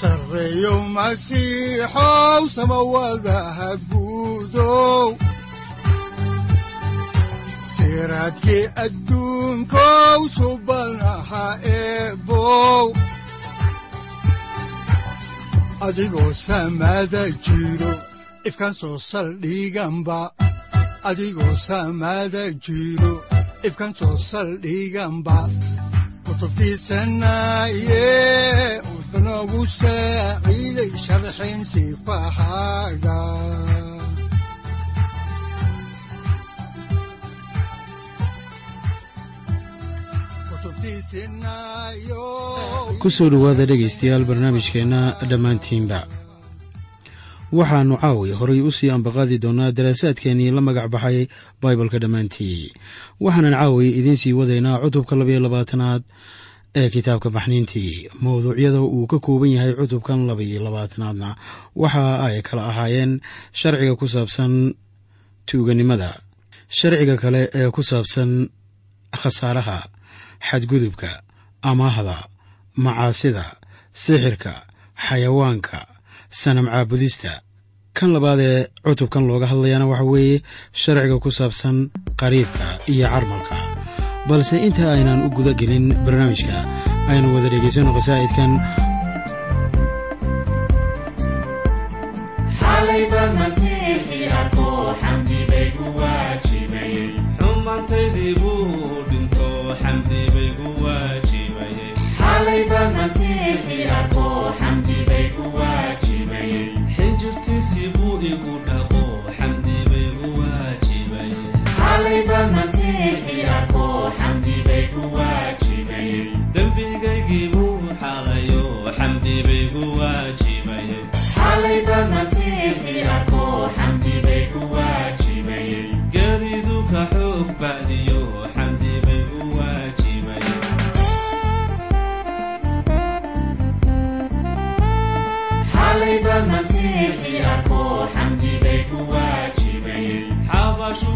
sareyow masiixow samawadaha guudow siraadkii adigoo samada jiro ifkaan soo saldhiganba adigoo soo saldhiganba kutubtiisanaye udanogu saaciiday sharxin sifahaaga ku dhegaystayaal barnaamijkeenna dhammaantiinba. Waxaannu caawi horay u sii ambaqaadi doonnaa daraasaadkeennii la magac baxay baibalka dhammaantii. Waxaanan caawi idiin sii wadaynaa cutubka labayo labaatanaad ee kitaabka baxniintii mowduucyada uu ka kooban yahay cutubkan labaiyo labaatanaadna waxa ay kala ahaayeen sharciga ku saabsan tuuganimada sharciga kale ee ku saabsan khasaaraha xadgudubka amaahda macaasida sixirka xayawaanka sanam caabudista. Kan labaad ee cutubkan looga hadlayana waxa weeye sharciga ku saabsan qariibka iyo carmalka balse inta aynan u guda gelin barnaamijka aynu wada dhegaysanno qasaa'idkan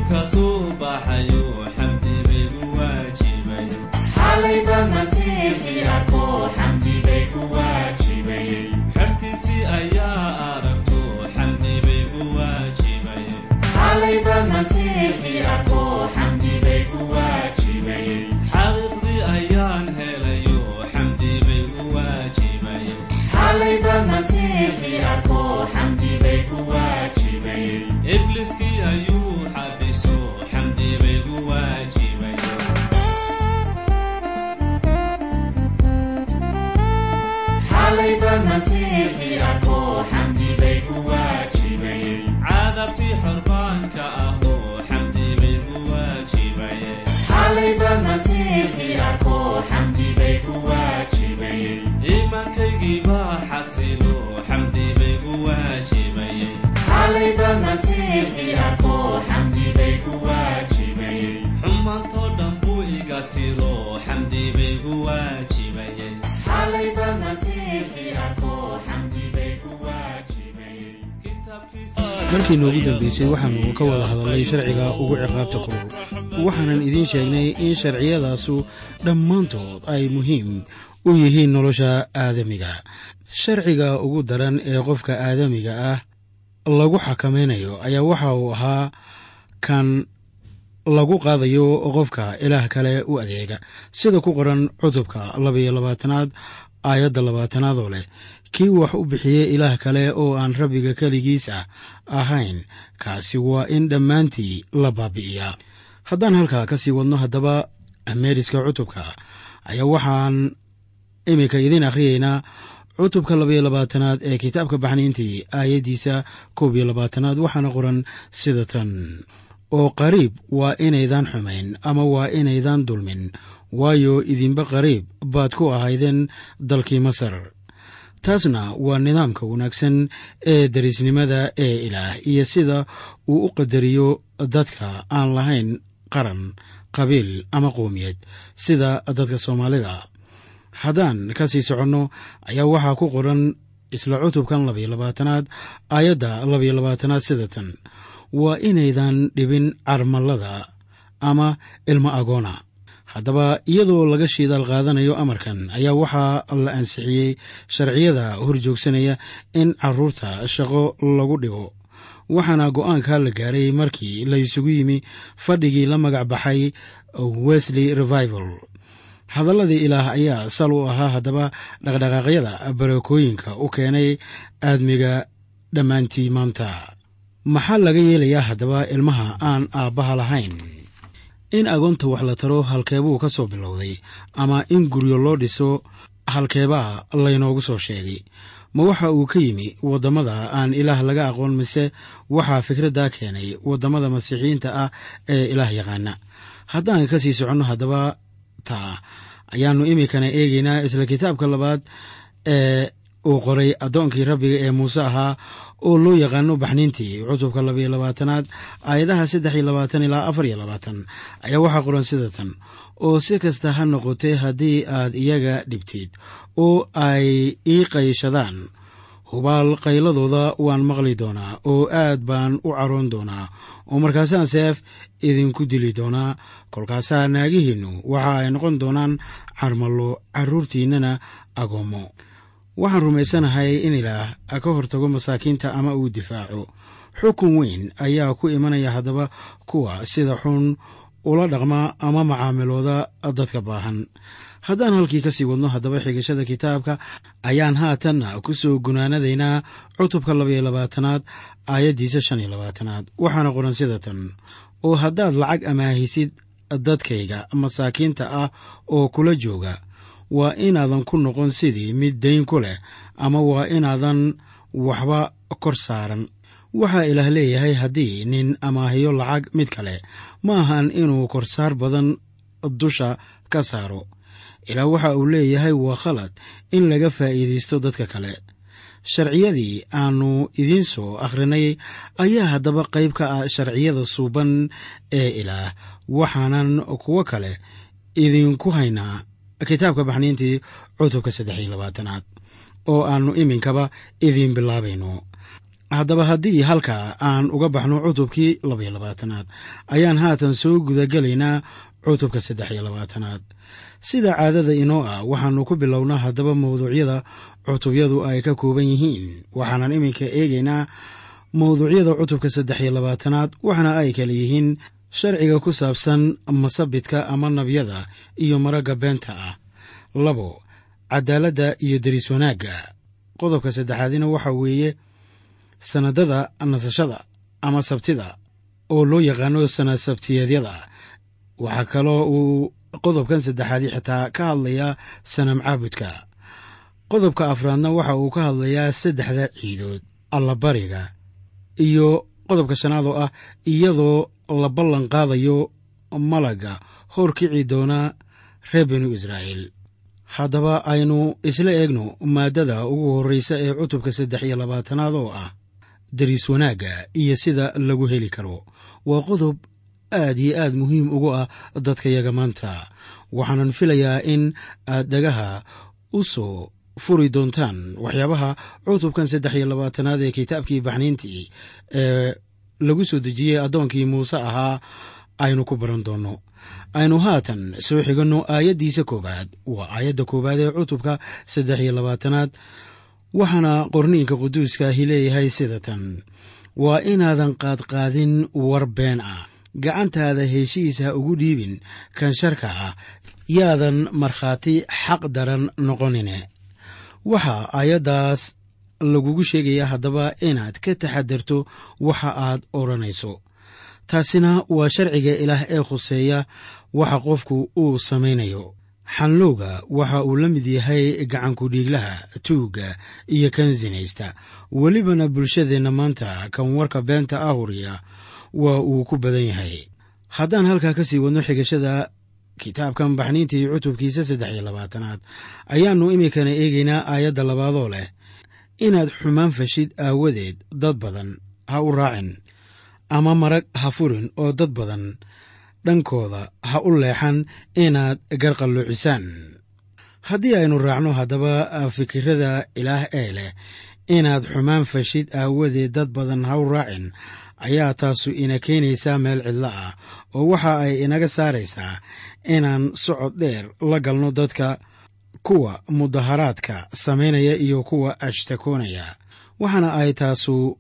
ka iimaankaygii baa xasilo xamdi baygu waajibaye xumaantoo dhan buu iga tiro xamdi baygu waajibaye markii noogu dambaysay waxaannu ka wada hadalnay sharciga ugu ciqaabta kulul waxaanan idiin sheegnay in sharciyadaasu dhammaantood ay muhiim u yihiin nolosha aadamiga. Sharciga ugu daran ee qofka aadamiga ah lagu xakamaynayo ayaa waxa uu ahaa kan lagu qaadayo qofka ilaah kale u adeega. Sida ku qoran cutubka labaiyo labaatanaad aayadda labaatanaad oo leh kii wax u bixiyey ilaah kale oo aan rabbiga keligiis ah ahayn kaasi waa in dhammaantii la baabi'iyaa. Haddaan halkaa ka sii wadno haddaba meeriska cutubka ayaa waxaan iminka idiin akhriyeynaa cutubka labaiyo labaatanaad ee kitaabka baxniintii aayaddiisa koob iyo labaatanaad waxaana qoran sida tan. Oo qariib waa inaydan xumayn ama waa inaydan dulmin waayo idinba qariib baad ku ahaydeen dalkii masar. Taasna waa nidaamka wanaagsan ee dariisnimada ee ilaah iyo sida uu u qadariyo dadka aan lahayn qaran qabiil ama qoomiyad sida dadka soomaalida haddaan ka sii soconno ayaa waxaa ku qoran isla cutubkan labayo labaatanaad aayadda labayo labaatanaad sida tan. Waa inaydan dhibin carmallada ama ilmo agoona. Haddaba iyadoo laga shiidaal qaadanayo amarkan ayaa waxaa la ansixiyey sharciyada horjoogsanaya in carruurta shaqo lagu dhibo waxaana go'aanka la gaaray markii la isugu yimi fadhigii la magac baxay wesley revival hadalladii ilaah ayaa sal u ahaa haddaba dhaqdhaqaaqyada barakooyinka u keenay aadmiga dhammaantii maanta. Maxaa laga yeelayaa haddaba ilmaha aan aabbaha lahayn? In agoonta wax la taro halkeebuu ka soo bilowday ama in guryo loo dhiso halkeebaa laynoogu soo sheegay. Ma waxa uu ka yimi waddamada aan ilaah laga aqoon mise waxaa fikraddaa keenay waddamada masiixiyiinta ah ee ilaah yaqaana? Haddaan ka sii soconno haddaba taa ayaannu iminkana eegaynaa isla kitaabka labaad ee uu qoray addoonkii rabbiga ee muuse ahaa oo loo yaqaano baxniintii cutubka labayo labaatanaad aayadaha saddex iyo labaatan ilaa afar iyo labaatan ayaa waxaa qoran sida tan. Oo si kasta ha noqotee haddii aad iyaga dhibtid oo ay ii qayshadaan hubaal qayladooda waan maqli doonaa oo aad baan u caroon doonaa oo markaasaan seef idinku dili doonaa. Kolkaasaa naagihiinnu waxa ay noqon doonaan carmallo carruurtiinnana agoommo waxaan rumaysanahay in ilaah ka hortago masaakiinta ama uu difaaco. Xukun weyn ayaa ku imanaya haddaba kuwa sida xun ula dhaqma ama macaamilooda dadka baahan haddaan halkii ka sii wadno haddaba xigashada kitaabka ayaan haatanna ku soo gunaanadaynaa cutubka labaiyo labaatanaad aayaddiisa shan iyo labaatanaad. Waxaana qoran sida tan oo haddaad lacag amaahisid dadkayga masaakiinta ah oo kula jooga waa inaadan ku noqon sidii mid dayn ku leh ama waa inaadan waxba kor saaran. Waxaa ilaah leeyahay haddii nin amaahiyo lacag mid kale ma ahan inuu korsaar badan dusha ka saaro. Ilaah waxa uu leeyahay waa khalad in laga faa'iidaysto dadka kale. Sharciyadii aannu idiin soo akhrinay ayaa haddaba qayb ka ah sharciyada suuban ee ilaah waxaanan kuwo kale idinku haynaa. Kitaabka baxniintii cutubka saddex iyo labaatanaad oo aannu iminkaba idiin bilaabayno. Haddaba haddii halkaa aan uga baxno cutubkii labaiyo labaatanaad ayaan haatan soo gudagelaynaa cutubka saddex iyo labaatanaad. Sida caadada inoo ah waxaannu ku bilownaa haddaba mawduucyada cutubyadu ay ka kooban yihiin. Waxaanan iminka eegaynaa mawduucyada cutubka saddex iyo labaatanaad waxaana ay kala yihiin sharciga ku saabsan masabidka ama nabyada iyo maragga beenta ah. Labo cadaaladda iyo deriis wanaagga. Qodobka saddexaadina waxa weeye sanadada nasashada ama sabtida oo loo yaqaano sanad sabtiyeedyada waxaa kaloo uu qodobkan saddexaadi xitaa ka hadlayaa sanam caabudka. Qodobka afraadna waxa uu ka hadlayaa saddexda ciidood allabariga iyo qodobka shanaad oo ah iyadoo la ballan qaadayo malagga hor kici doona reer binu israa'iil. Haddaba aynu isla eegno maaddada ugu horreysa ee cutubka saddex iyo labaatanaad oo ah dariis wanaagga iyo sida lagu heli karo. Waa qodob aad iyo aad muhiim ugu ah dadkayaga maanta. Waxaanan filayaa in aad dhagaha u soo furi doontaan waxyaabaha cutubkan saddex iyo labaatanaad ee kitaabkii baxniintii ee lagu soo dejiyey addoonkii muuse ahaa aynu ku baran doonno. Aynu haatan soo xiganno aayaddiisa koowaad. Waa aayadda koowaad ee cutubka saddex iyo labaatanaad waxaana qorniinka quduuskaahi leeyahay sida tan. Waa inaadan qaadqaadin war been ah gacantaada heshiis ha ugu dhiibin kan sharka ah yaadan markhaati xaq daran noqonine. Waxaa aayaddaas lagugu sheegayaa haddaba inaad ka taxadarto waxa aad odhanayso. Taasina waa sharciga ilaah ee khuseeya waxa qofku uu samaynayo. Xanlowga waxa uu la mid yahay gacankudhiiglaha tuugga iyo kan sinaysta welibana bulshadeenna maanta kan warka beenta ahuriya waa uu ku badan yahay. Haddaan halkaa ka sii wadno xigashada kitaabkan baxniintii cutubkiisa saddex iyo labaatanaad ayaannu iminkana eegaynaa aayadda labaadoo leh inaad xumaan fashid aawadeed dad badan ha u raacin ama marag ha furin oo dad badan dhankooda ha u leexan inaad garqalloocisaan haddii aynu raacno haddaba fikirada ilaah ee leh inaad xumaan fashid aawadeed dad badan ha u raacin ayaa taasu ina keenaysaa meel cidlo ah oo waxa ay inaga saaraysaa inaan socod dheer la galno dadka kuwa mudaharaadka samaynaya iyo kuwa ashtakoonaya waxaana ay taasu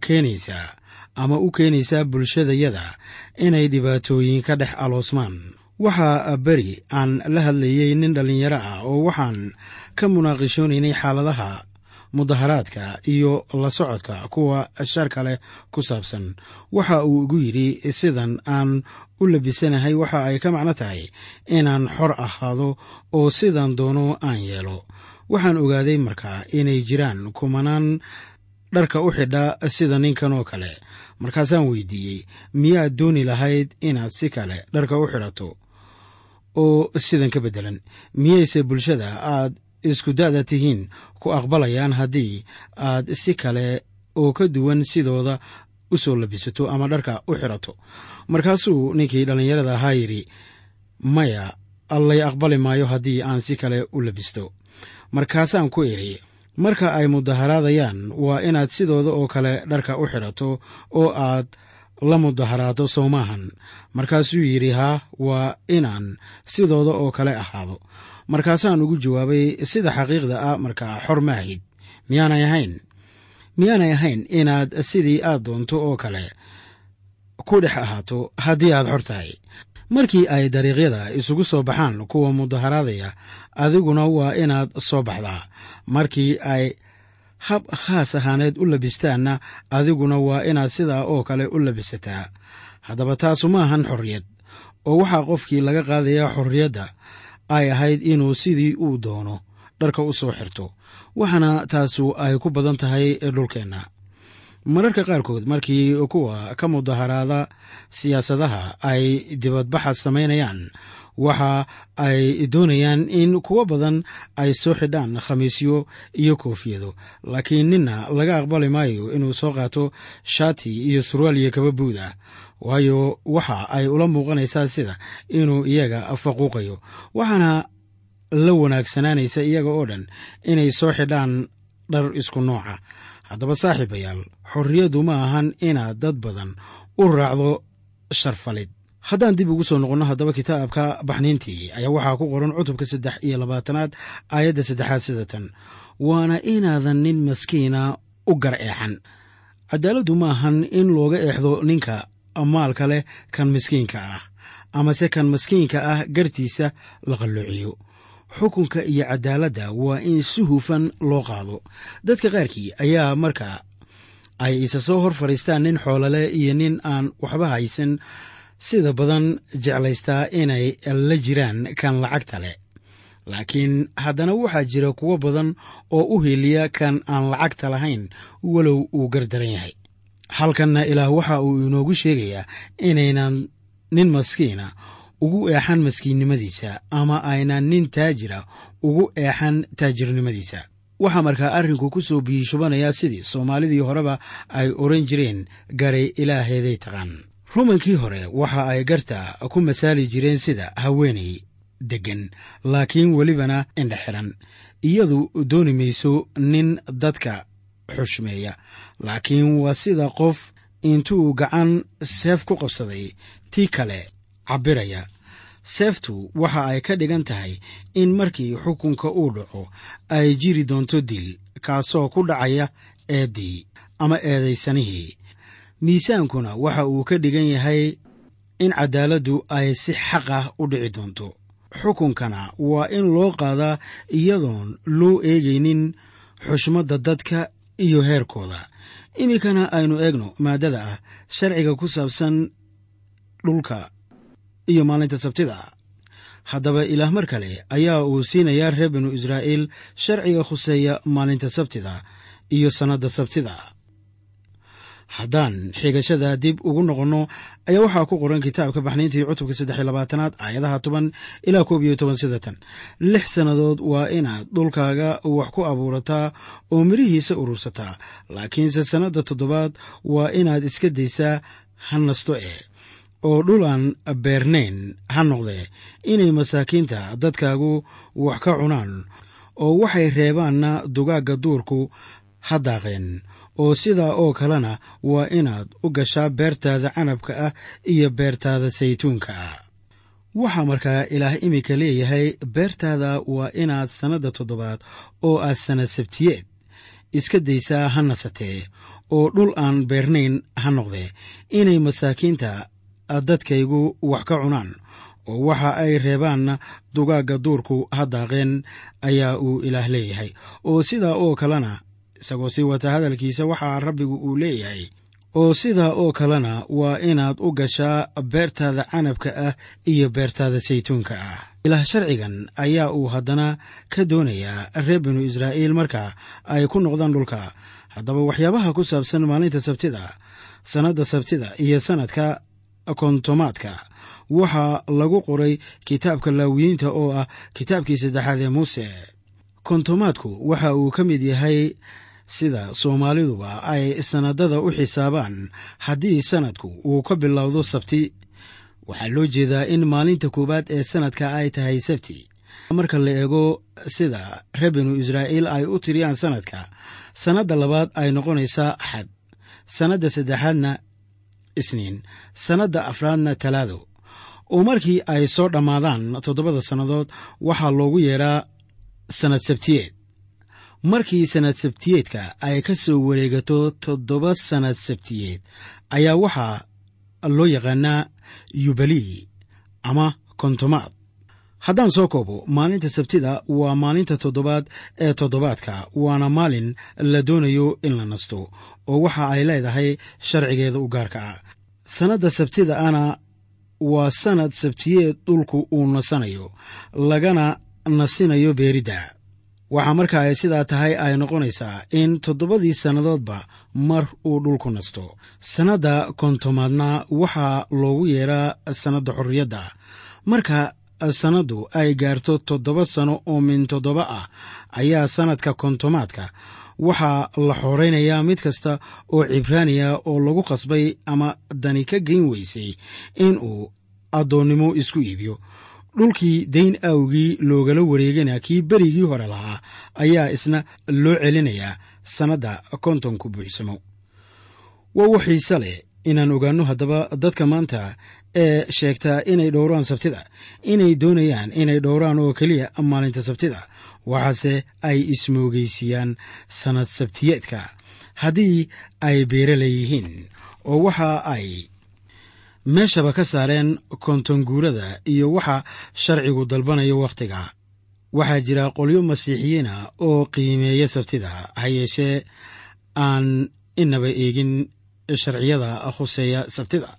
keenaysaa ama u keenaysaa bulshadayada inay dhibaatooyin ka dhex aloosmaan. Waxaa beri aan la hadlayey nin dhallinyaro ah oo waxaan ka munaaqishoonaynay xaaladaha mudaharaadka iyo la socodka kuwa sharka leh ku saabsan. Waxa uu igu yidhi sidan aan u labisanahay waxa ay ka macno tahay inaan xor ahaado oo sidan doono aan yeelo. Waxaan ogaaday markaa inay jiraan kumanaan dharka u xidha sida ninkan oo kale. Markaasaan weydiiyey miyaad dooni lahayd inaad si kale dharka u xidhato? Oo sidan ka beddelan miyayse bulshada aad isku da'da tihiin ku aqbalayaan haddii aad si kale oo ka duwan sidooda u soo labisato ama dharka u xidhato markaasuu ninkii dhallinyarada ahaa yidhi maya allay aqbali maayo haddii aan si kale u labisto. Markaasaan ku idhi marka ay mudaharaadayaan waa inaad sidooda oo kale dharka u xidhato oo aad la mudaharaado soo maahan markaasuu yidhi haa waa inaan sidooda oo kale ahaado markaasaan ugu jawaabay sida xaqiiqda ah markaa xor ma ahayd miyaanay ahayn miyaanay ahayn inaad sidii aad doonto oo kale ku dhex ahaato haddii aad xor tahay? Markii ay dariiqyada isugu soo baxaan kuwa mudaharaadaya adiguna waa inaad soo baxdaa. Markii ay hab khaas ahaaneed u labistaanna adiguna waa inaad sidaa oo kale u labisataa. Haddaba taasu ma ahan xorriyad. Oo waxaa qofkii laga qaadayaa xorriyadda ay ahayd inuu sidii uu doono dharka u soo xirto waxaana taasu ay ku badan tahay dhulkeenna. Mararka qaarkood markii kuwa ka mudaharaada siyaasadaha ay dibadbaxa samaynayaan waxa ay doonayaan in kuwo badan ay soo xidhaan khamiisyo iyo koofiyado laakiin ninna laga aqbali maayo inuu soo qaato shaati iyo surwaal iyo kaba buud ah waayo waxa ay ula muuqanaysaa sida inuu iyaga faquuqayo waxaana la wanaagsanaanaysa iyaga oo dhan inay soo xidhaan dhar isku nooca. Haddaba saaxiibayaal xorriyaddu ma ahan inaad dad badan u raacdo sharfalid. Haddaan dib ugu soo noqonno haddaba kitaabka baxniintii ayaa waxaa ku qoran cutubka saddex iyo labaatanaad aayadda saddexaad sida tan. Waana inaadan nin maskiina u gar eexan cadaaladdu ma ahan in looga eexdo ninka maalka leh kan miskiinka ah amase kan maskiinka ah gartiisa la qalloociyo xukunka iyo cadaaladda waa in si hufan loo qaado. Dadka qaarkii ayaa marka ay isa soo hor fadhiistaan nin xoolale iyo nin aan waxba haysan sida badan jeclaystaa inay la jiraan kan lacagta leh. Laakiin haddana waxaa jira kuwo badan oo u heliya kan aan lacagta lahayn walow uu gardaran yahay halkanna ilaah waxa uu inoogu sheegayaa inaynan nin maskiina ugu eexan maskiinnimadiisa ama aynan nin taajira ugu eexan taajirnimadiisa. Waxaa markaa arrinku ku soo biyishubanayaa sidii soomaalidii horeba ay odhan jireen garay ilaaheeday taqaan. Rumankii hore waxa ay garta ku masaali jireen sida haweenay deggan laakiin welibana indha xiran. Iyadu dooni mayso nin dadka xushmeeya laakiin waa sida qof intuu gacan seef ku qabsaday tii kale cabbiraya. Seeftu waxa ay ka dhigan tahay in markii xukunka uu dhaco ay jiri doonto dil kaasoo ku dhacaya eeddii ama eedaysanihii. Miisaankuna waxa uu ka dhigan yahay in caddaaladdu ay si xaq ah u dhici doonto. Xukunkana waa in loo qaadaa iyadoon loo eegaynin xushmadda dadka iyo heerkooda. Iminkana aynu eegno maaddada ah sharciga ku saabsan dhulka iyo maalinta sabtida. Haddaba ilaah mar kale ayaa uu siinayaa reer binu israa'iil sharciga khuseeya maalinta sabtida iyo sannadda sabtida haddaan xigashada dib ugu noqonno ayaa waxaa ku qoran kitaabka baxniintii cutubka saddex iyo labaatanaad aayadaha toban ilaa koob iyo toban sida lix sannadood waa inaad dhulkaaga wax ku abuurataa oo midhihiisa urursataa laakiinse sannadda toddobaad waa inaad iska daysaa ha nasto e oo dhul aan beernayn ha noqdee inay masaakiinta dadkaagu wax ka cunaan oo waxay reebaanna dugaagga duurku ha daaqeen oo sidaa oo kalena waa inaad u gashaa beertaada canabka ah iyo beertaada saytuunka ah. Waxaa markaa ilaah iminka leeyahay beertaada waa inaad sannadda toddobaad oo aad sannad sabtiyeed iska daysaa ha nasatee oo dhul aan beernayn ha noqdee. Inay masaakiinta dadkaygu wax ka cunaan oo waxa ay reebaanna dugaagga duurku ha daaqeen ayaa uu ilaah leeyahay. Oo sidaa oo kalena isagoo sii wata hadalkiisa waxaa rabbigu uu leeyahay oo sidaa oo kalena waa inaad u gashaa beertaada canabka ah iyo beertaada saytuunka ah. Ilaah sharcigan ayaa uu haddana ka doonayaa reer binu israa'iil marka ay ku noqdaan dhulka. Haddaba waxyaabaha ku saabsan maalinta sabtida sannadda sabtida iyo sannadka kontomaadka waxaa lagu qoray kitaabka laawiyiinta oo ah kitaabkii saddexaad ee muuse. Kontomaadku waxa uu ka mid yahay sida soomaaliduba ay sannadada u xisaabaan haddii sannadku uu ka bilowdo sabti. Waxaa loo jeedaa in maalinta koowaad ee sannadka ay tahay sabti. Marka la eego sida reer binu israa'iil ay u tiriyaan sannadka sannadda labaad ay noqonaysaa axad sannadda saddexaadna isniin sannadda afraadna talaado. Oo markii ay soo dhammaadaan toddobada sannadood waxaa loogu yeedhaa sannad sabtiyeed markii sannad sabtiyeedka ay ka soo wareegato toddoba sannad sabtiyeed ayaa waxaa loo yaqaanaa yubalii ama kontomaad. Haddaan soo koobo maalinta sabtida waa maalinta toddobaad ee toddobaadka waana maalin la doonayo in la nasto oo waxa ay leedahay sharcigeeda u gaarka ah. Sannadda sabtida ana waa sannad sabtiyeed dhulku uu nasanayo lagana nasinayo beeridda waxaa marka ay sidaa tahay ay noqonaysaa in toddobadii sannadoodba mar uu dhulku nasto. Sannadda kontomaadna waxaa loogu yeedhaa sannadda xorriyadda. Marka sannaddu ay gaarto toddoba sano oo min toddoba ah ayaa sannadka kontomaadka. Waxaa la xooraynayaa mid kasta oo cibraaniya oo lagu qasbay ama dani ka geyn weysay in uu addoonnimo isku iibiyo dhulkii dayn awgii loogala wareegana kii berigii hore lahaa ayaa isna loo celinayaa sannadda kontonku buuxsamo waa u xiise leh inaan ogaanno haddaba dadka maanta ee sheegtaa inay dhowraan sabtida inay doonayaan inay dhowraan oo keliya maalinta sabtida waxaase ay ismoogeysiiyaan sannad sabtiyeedka. Haddii ay beerala yihiin oo waxa ay meeshaba ka saareen kontonguurada iyo waxa sharcigu dalbanayo wakhtiga. Waxaa jira qolyo masiixiyiina oo qiimeeya sabtida ha yeeshee aan inaba eegin sharciyada khuseeya sabtida.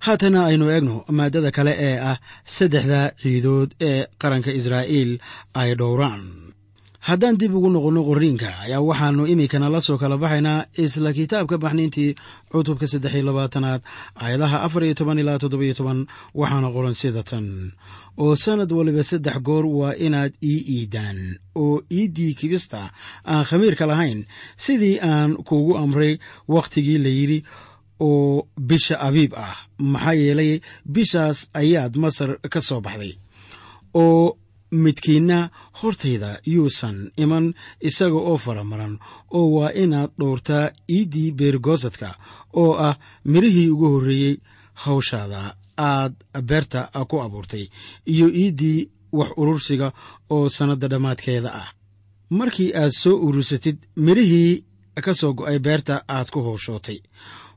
Haatana aynu eegno maaddada kale ee ah saddexda ciidood ee qaranka israa'iil ay dhowraan haddaan dib ugu noqonno qorriinka ayaa waxaannu iminkana la soo kala baxaynaa isla kitaabka baxniintii cutubka saddex iyo labaatanaad aayadaha afar iyo toban ilaa toddobiyo toban. Waxaana qoran sida tan. Oo sannad waliba saddex goor waa inaad ii iidaan oo iiddii kibista aan khamiirka lahayn. Sidii aan kuugu amray wakhtigii la yidhi oo bisha abiib ah maxaa yeelay bishaas ayaad masar ka soo baxday oo midkiinna hortayda yuusan iman isaga oo faramaran oo waa inaad dhowrtaa iiddii beergoosadka oo ah midhihii ugu horreeyey hawshaada aad beerta ku abuurtay iyo iiddii wax urursiga oo sannadda dhammaadkeeda ah. Markii aad soo urursatid midhihii ka soo go'ay beerta aad ku howshootay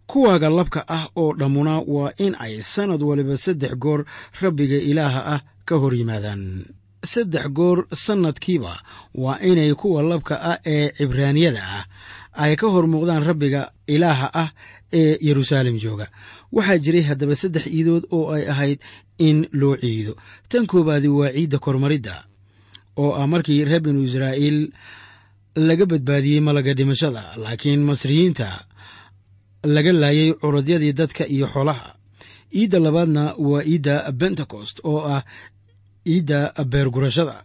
kuwaaga labka ah oo dhammuna waa in ay sannad waliba saddex goor rabbiga ilaaha ah ka hor yimaadaan saddex goor sannadkiiba waa inay kuwa labka ah ee cibraaniyada ah ay ka hor muuqdaan rabbiga ilaaha ah ee yeruusaalem jooga. Waxaa jiray haddaba saddex iidood oo ay ahayd in loo ciido. Tan koowaadi waa ciidda kormaridda oo ah markii reer binu israa'iil laga badbaadiyey malaga dhimashada laakiin masriyiinta laga laayay curadyadii dadka iyo xoolaha. Iidda labaadna waa iidda bentecost oo ah ciidda beergurashada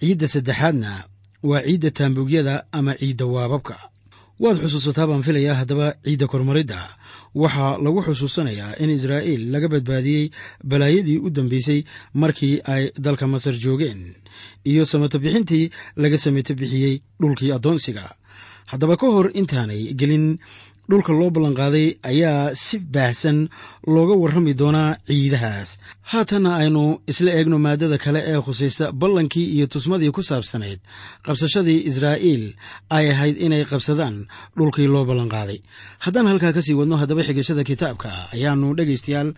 ciidda saddexaadna waa ciidda taambuugyada ama ciidda waababka. Waad xusuusataa baan filayaa haddaba ciidda kormaridda. Waxaa lagu xusuusanayaa in israa'iil laga badbaadiyey balaayadii u dambeysay markii ay dalka masar joogeen iyo samato bixintii laga samato bixiyey dhulkii addoonsiga. Haddaba ka hor intaanay gelin dhulka loo ballanqaaday ayaa si baahsan looga warrami doonaa ciidahaas. Haatanna aynu isla eegno maaddada kale ee khusaysa ballankii iyo tusmadii ku saabsanayd. Qabsashadii israa'iil ay ahayd inay qabsadaan dhulkii loo ballanqaaday. Haddaan halkaa ka sii wadno haddaba xigashada kitaabka ayaannu dhegaystayaal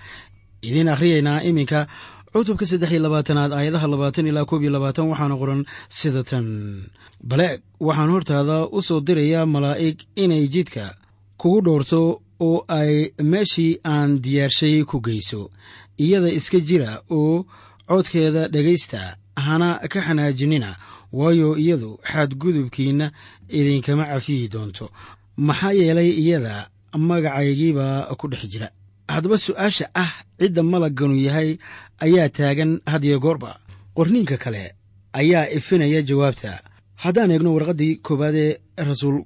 idiin akhriyaynaa iminka cutubka saddex iyo labaatanaad aayadaha labaatan ilaa koob iyo labaatan waxaana qoran sida tan. Baleeg waxaan hortaada u soo dirayaa malaa'ig inay jidka kugu dhoorto oo ay meeshii aan diyaarshay ku geyso iyada iska jira oo codkeeda dhegaysta hana ka xanaajinina waayo iyadu xadgudubkiinna idinkama cafiyi doonto. Maxaa yeelay iyada magacaygiibaa ku dhex jira. Haddaba su'aasha ah cidda malagganu yahay ayaa taagan hadiyo goorba. Qorniinka kale ayaa ifinaya jawaabta. Haddaan eegno warqaddii koowaadee rasuul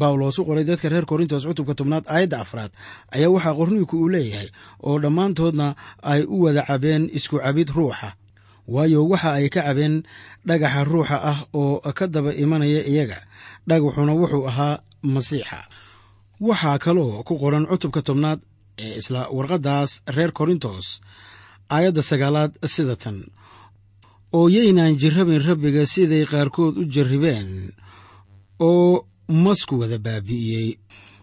bawlos u qoray dadka reer korintos cutubka tobnaad aayadda afraad ayaa waxaa qorniinku uu leeyahay oo dhammaantoodna ay u wada cabeen isku cabid ruuxa. Waayo waxa ay ka cabeen dhagaxa ruuxa ah oo ka daba imanaya iyaga dhagaxuna wuxuu ahaa masiixa. Waxaa kaloo ku qoran cutubka tobnaad ee isla warqaddaas reer korintos aayadda sagaalaad sida tan. Oo yaynaan jirrabin rabbiga siday qaarkood u jarribeen oo masku wada baabi'iyey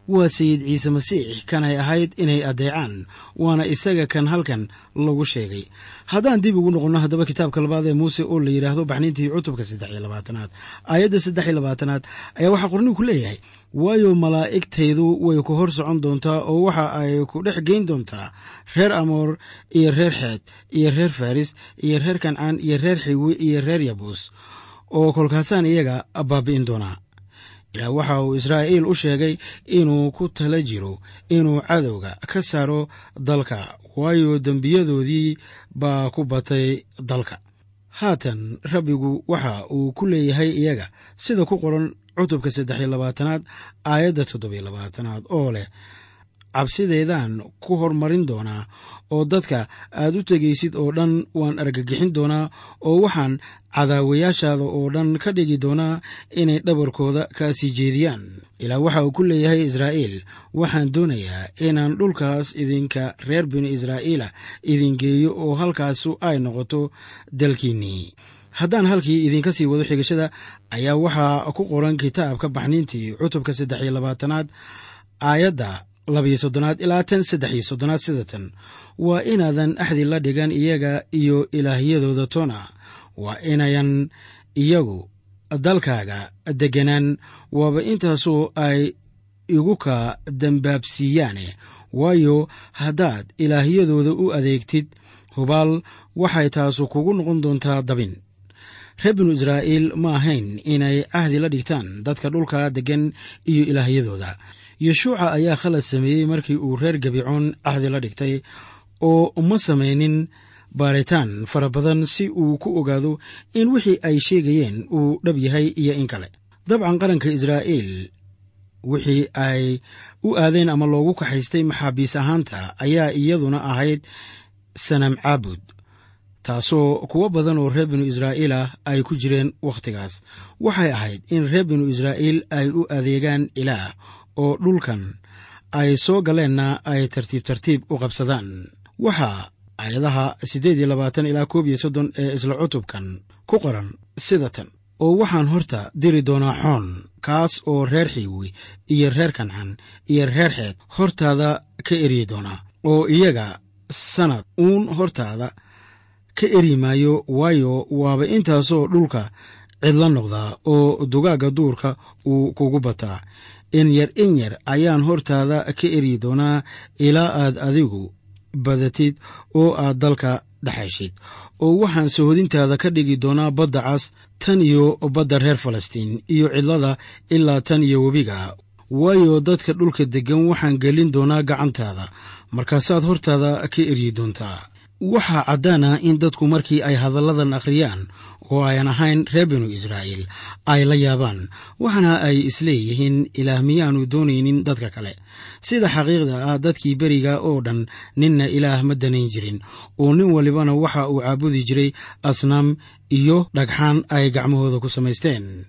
waa sayid ciise masiix kanay ahayd inay addeecaan waana isaga kan halkan lagu sheegay. Haddaan dib ugu noqonno haddaba kitaabka labaad ee muuse oo la yidhaahdo baxniintii cutubka saddex iyo labaatanaad. Aayadda saddex iyo labaatanaad ayaa waxaa qorniinku leeyahay. Waayo malaa'igtaydu way ku hor socon doontaa oo waxa ay ku dhex geyn doontaa reer amoor iyo reer xeed iyo reer faris iyo reer kancaan iyo reer xiwi iyo reer yabuus oo kolkaasaan iyaga baabi'in doonaa ilaah waxa uu israa'iil u sheegay inuu ku tala jiro inuu cadowga ka saaro dalka waayo dembiyadoodii baa ku batay dalka. Haatan rabbigu waxa uu ku leeyahay iyaga sida ku qoran cutubka saddex iyo labaatanaad aayadda toddobiyo labaatanaad oo leh cabsideedaan ku hormarin doonaa oo dadka aad u tegaysid oo dhan waan argagixin doonaa oo waxaan cadaawayaashaada oo dhan ka dhigi doonaa inay dhabarkooda kaa sii jeediyaan. Ilaa waxa uu ku leeyahay israa'iil waxaan doonayaa inaan dhulkaas idinka reer binu israa'iila idin geeyo oo halkaasu ay noqoto dalkiinnii haddaan halkii idinka sii wado xigashada ayaa waxaa ku qoran kitaabka baxniintii cutubka saddex iyo labaatanaad aayadda labiyo soddonaad ilaa tan saddex iyo soddonaad sida tan waa inaadan axdi la dhigan iyaga iyo ilaahyadooda toona. Waa inayan iyagu dalkaaga degganaan. Waaba intaasoo ay igu ka dambaabsiiyaane. Waayo haddaad ilaahyadooda u adeegtid hubaal waxay taasu kugu noqon doontaa dabin. Reer binu israa'iil ma ahayn inay cahdi la dhigtaan dadka dhulka deggan iyo ilaahyadooda yeshuuca ayaa khalad sameeyey markii uu reer gabicoon cahdi la dhigtay oo ma samaynin baaritaan fara badan si uu ku ogaado in wixii ay sheegayeen uu dhab yahay iyo in kale. Dabcan qaranka israa'iil wixii ay u aadeen ama loogu kaxaystay maxaabiis ahaanta ayaa iyaduna ahayd sanam caabud taasoo kuwo badan oo reer binu israa'iil ah ay ku jireen wakhtigaas. Waxay ahayd in reer binu israa'iil ay u adeegaan ilaah oo dhulkan ay soo galeenna ay tartiib tartiib u qabsadaan waxaa aayadaha siddeed iyo labaatan ilaa koob iyo soddon ee isla cutubkan ku qoran sida tan. Oo waxaan horta diri doonaa xoon kaas oo reer xiiwi iyo reer kancan iyo reer xeed hortaada ka eryi doonaa. Oo iyaga sannad uun hortaada ka eryi maayo waayo waaba intaasoo dhulka cidla noqdaa oo dugaagga duurka uu kugu bataa. In yar in yar ayaan hortaada ka eryi doonaa ilaa aad adigu badatid oo aad dalka dhexashid oo waxaan sohodintaada ka dhigi doonaa badda cas tan iyo badda reer falastiin iyo cidlada ilaa tan iyo webiga waayo dadka dhulka deggan waxaan gelin doonaa gacantaada. Markaasaad hortaada ka eryi doontaa waxaa caddaan ah in dadku markii ay hadalladan akhriyaan oo ayan ahayn reer binu israa'iil ay la yaabaan waxaana ay isleeyihiin ilaah miyaanu doonaynin dadka kale. Sida xaqiiqda ah dadkii beriga oo dhan ninna ilaah ma danayn jirin. Oo nin walibana waxa uu caabudi jiray asnaam iyo dhagxaan ay gacmahooda ku samaysteen.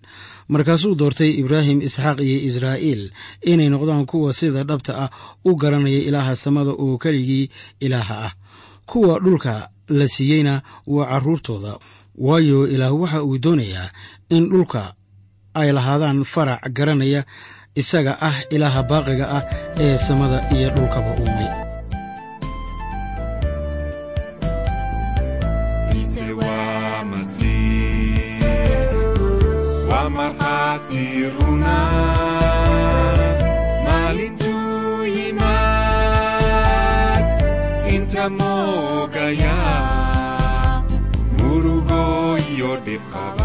Markaasuu doortay ibraahim isxaaq iyo israa'iil inay noqdaan kuwa sida dhabta ah u garanaya ilaaha samada oo keligii ilaaha ah kuwa dhulka la siiyeyna waa carruurtooda waayo ilaah waxa uu doonayaa in dhulka ay lahaadaan farac garanaya isaga ah ilaaha baaqiga ah ee samada iyo dhulkaba uumay murugo iyo dhibqaba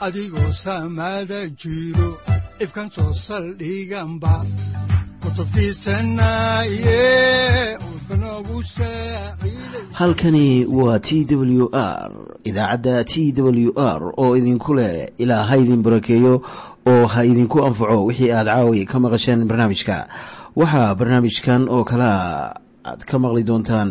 adigoo samada jiro ifkan soo saldhiganba halkani waa t w r idaacadda t w r oo idinku leh ilaa ha idin barakeeyo oo ha idinku anfaco wixii aad caawi ka maqasheen barnaamijka. Waxaa barnaamijkan oo kalea aad ka maqli doontaan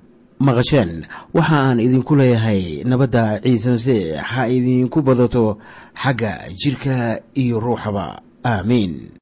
maqasheen. Waxa aan idinku leeyahay nabadda ciise masiix ha idinku badato xagga jirka iyo ruuxaba. Aamiin